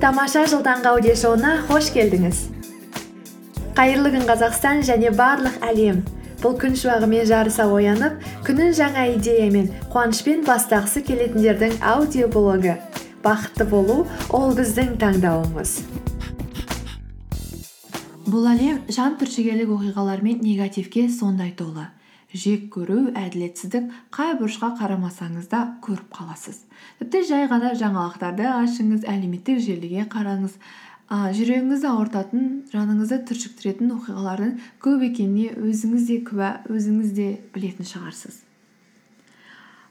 тамаша жыл таңғы аудиошоуына қош келдіңіз. Қайырлы күн қазақстан және барлық әлем. Бұл күн шуағымен жарыса оянып күнін жаңа идеямен қуанышпен бастағысы келетіндердің аудиоблогы. Бақытты болу ол біздің таңдауымыз. Бұл әлем жан түршігерлік оқиғалар мен негативке сондай толы. Жек көру әділетсіздік қай бұрышқа қарамасаңыз да көріп қаласыз. Тіпті жай ғана жаңалықтарды ашыңыз әлеуметтік желіге қараңыз. А, жүрегіңізді ауыртатын жаныңызды түршіктіретін оқиғалардың көп екеніне өзіңіз де куә өзіңіз де білетін шығарсыз.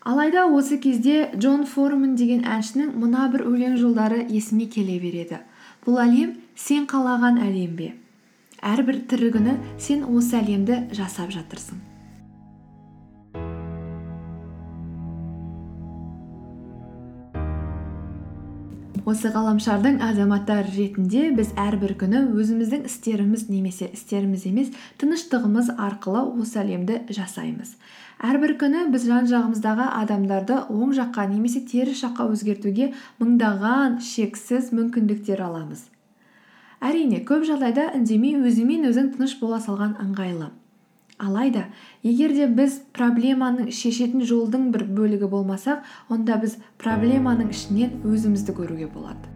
Алайда осы кезде джон форман деген әншінің мына бір өлең жолдары есіме келе береді. Бұл әлем сен қалаған әлем бе? Әрбір тірі күні сен осы әлемді жасап жатырсың. Осы ғаламшардың азаматтары ретінде біз әрбір күні өзіміздің істеріміз немесе істеріміз емес тыныштығымыз арқылы осы әлемді жасаймыз. Әрбір күні біз жан жағымыздағы адамдарды оң жаққа немесе теріс жаққа өзгертуге мыңдаған шексіз мүмкіндіктер аламыз. Әрине көп жағдайда үндемей өзіңмен өзің тыныш бола салған ыңғайлы. Алайда егер де біз проблеманың шешетін жолдың бір бөлігі болмасақ онда біз проблеманың ішінен өзімізді көруге болады.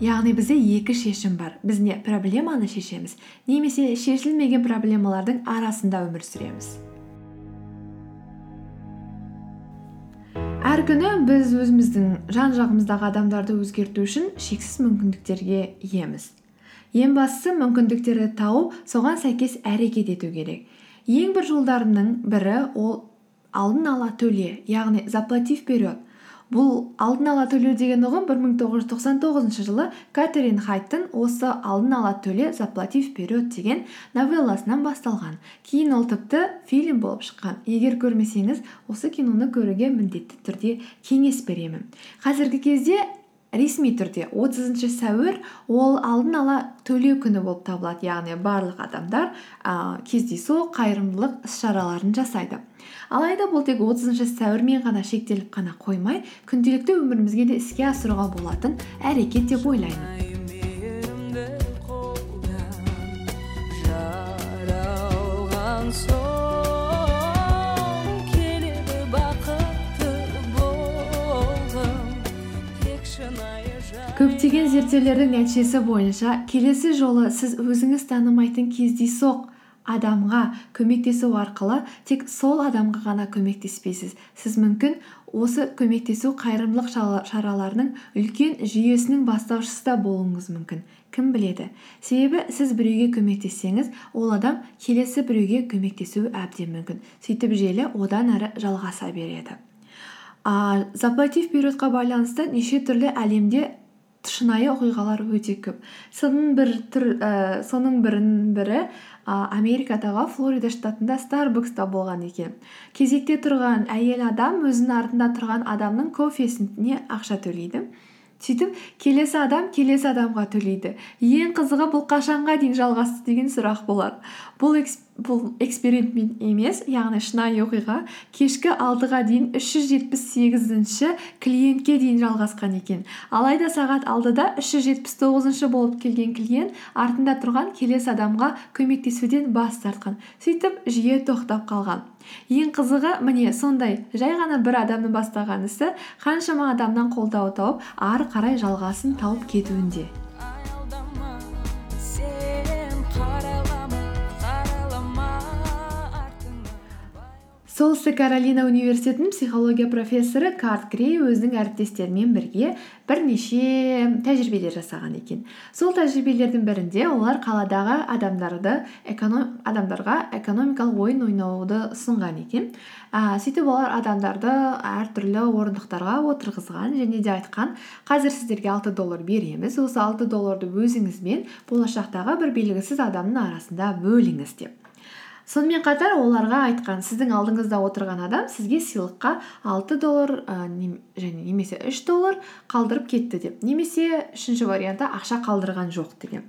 Яғни бізде екі шешім бар. Біз не проблеманы шешеміз немесе шешілмеген проблемалардың арасында өмір сүреміз. Әр күні біз өзіміздің жан жағымыздағы адамдарды өзгерту үшін шексіз мүмкіндіктерге иеміз. Ең бастысы мүмкіндіктерді тауып соған сәйкес әрекет ету керек. Ең бір жолдарының бірі ол алдын ала төле яғни заплати вперед бұл алдын ала төлеу деген ұғым бір мың тоғыз жүз тоқсан тоғызыншы жылы кэтрин хайттың осы алдын ала төле заплати вперед деген новелласынан басталған. Кейін ол тіпті фильм болып шыққан. Егер көрмесеңіз осы киноны көруге міндетті түрде кеңес беремін. Қазіргі кезде ресми түрде отызыншы сәуір ол алдын ала төлеу күні болып табылады яғни барлық адамдар ә, кездейсоқ қайырымдылық іс шараларын жасайды. Алайда бұл тек отызыншы сәуірмен ғана шектеліп қана қоймай күнделікті өмірімізге де іске асыруға болатын әрекет деп ойлаймын. Көптеген зерттеулердің нәтижесі бойынша келесі жолы сіз өзіңіз танымайтын кездейсоқ адамға көмектесу арқылы тек сол адамға ғана көмектеспейсіз. Сіз мүмкін осы көмектесу қайырымдылық шараларының үлкен жүйесінің бастаушысы да болуыңыз мүмкін. Кім біледі? Себебі сіз біреуге көмектессеңіз ол адам келесі біреуге көмектесуі әбден мүмкін. Сөйтіп желі одан әрі жалғаса береді. А заплати впередқа байланысты неше түрлі әлемде шынайы оқиғалар өте көп. Соның бір түр ә, соның бірін бірі ә, америкадағы флорида штатында старбукста болған екен. Кезекте тұрған әйел адам өзінің артында тұрған адамның кофесіне ақша төлейді. Сөйтіп келесі адам келесі адамға төлейді. Ең қызығы бұл қашанға дейін жалғасты деген сұрақ болар. Бұл, бұл эксперимент емес яғни шынайы оқиға кешкі алтыға дейін үш жүз жетпіс сегізінші клиентке дейін жалғасқан екен. Алайда сағат алтыда үш жүз жетпіс тоғызыншы болып келген клиент артында тұрған келесі адамға көмектесуден бас тартқан. Сөйтіп жүйе тоқтап қалған. Ең қызығы міне сондай жай ғана бір адамның бастаған ісі қаншама адамнан қолдау тауып ары қарай жалғасын тауып кетуінде. Солтүстік каролина университетінің психология профессоры карт грей өзінің әріптестерімен бірге бірнеше тәжірибелер жасаған екен. Сол тәжірибелердің бірінде олар қаладағы адамдарды адамдарға экономикалық ойын ойнауды ұсынған екен. Ә, сөйтіп олар адамдарды әртүрлі орындықтарға отырғызған және де айтқан қазір сіздерге алты доллар береміз осы алты долларды өзіңізбен болашақтағы бір белгісіз адамның арасында бөліңіз деп. Сонымен қатар оларға айтқан сіздің алдыңызда отырған адам сізге сыйлыққа алты доллар және немесе үш доллар қалдырып кетті деп немесе үшінші вариантта ақша қалдырған жоқ деген.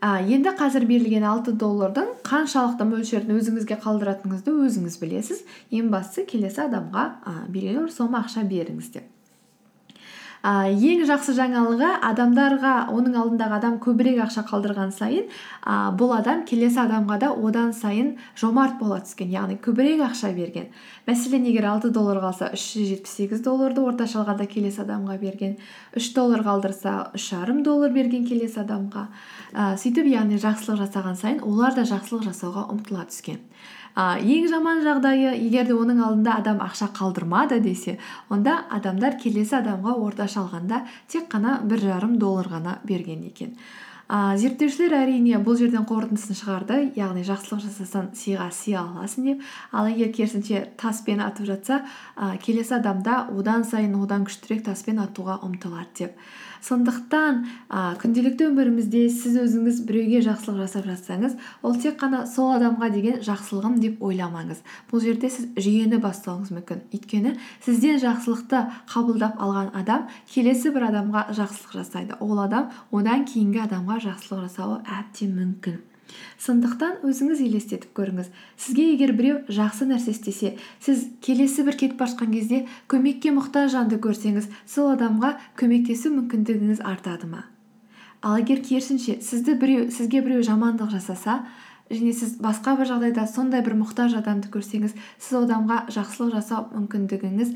А, енді қазір берілген алты доллардың қаншалықты мөлшерін өзіңізге қалдыратыныңызды өзіңіз білесіз. ең бастысы келесі адамға а, белгілі бір сома ақша беріңіз деп. Ә, ең жақсы жаңалығы адамдарға оның алдындағы адам көбірек ақша қалдырған сайын ә, бұл адам келесі адамға да одан сайын жомарт бола түскен яғни көбірек ақша берген. Мәселен егер алты доллар қалса үш жүз жетпіс сегіз долларды орташа алғанда келесі адамға берген. Үш доллар қалдырса үш жарым доллар берген келесі адамға. Ә, сөйтіп яғни жақсылық жасаған сайын олар да жақсылық жасауға ұмтыла түскен. А, ең жаман жағдайы егер де оның алдында адам ақша қалдырмады десе онда адамдар келесі адамға орташа алғанда тек қана бір жарым доллар ғана берген екен. А, зерттеушілер әрине бұл жерден қорытындысын шығарды. Яғни жақсылық жасасаң сыйға сый аласың деп. Ал егер керісінше таспен атып жатса а, келесі адамда одан сайын одан күштірек таспен атуға ұмтылады деп. Сондықтан ә, күнделікті өмірімізде сіз өзіңіз біреуге жақсылық жасап жатсаңыз ол тек қана сол адамға деген жақсылығым деп ойламаңыз. Бұл жерде сіз жүйені бастауыңыз мүмкін. Өйткені сізден жақсылықты қабылдап алған адам келесі бір адамға жақсылық жасайды. Ол адам одан кейінгі адамға жақсылық жасауы әбден мүмкін. Сондықтан өзіңіз елестетіп көріңіз. Сізге егер біреу жақсы нәрсе істесе сіз келесі бір кетіп бара кезде көмекке мұқтаж жанды көрсеңіз сол адамға көмектесу мүмкіндігіңіз артады ма? Ал егер керісінше сізді біреу сізге біреу жамандық жасаса және сіз басқа бір жағдайда сондай бір мұқтаж адамды көрсеңіз сіз адамға жақсылық жасау мүмкіндігіңіз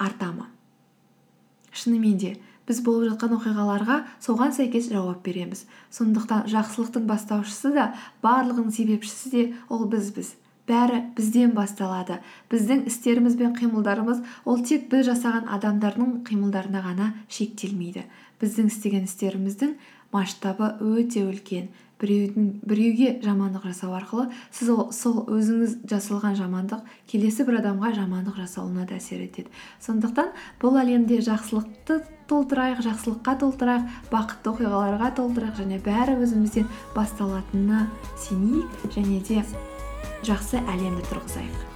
арта ма? Шынымен де біз болып жатқан оқиғаларға соған сәйкес жауап береміз. Сондықтан жақсылықтың бастаушысы да барлығының себепшісі де ол бізбіз. Бәрі бізден басталады. Біздің істеріміз бен қимылдарымыз ол тек біз жасаған адамдардың қимылдарына ғана шектелмейді. Біздің істеген істеріміздің масштабы өте үлкен. Біреуге жамандық жасау арқылы сіз ол, сол өзіңіз жасалған жамандық келесі бір адамға жамандық жасауына да әсер етеді. Сондықтан бұл әлемде жақсылықты толтырайық жақсылыққа толтырайық бақытты оқиғаларға толтырайық және бәрі өзімізден басталатынына сенейік және де жақсы әлемді тұрғызайық.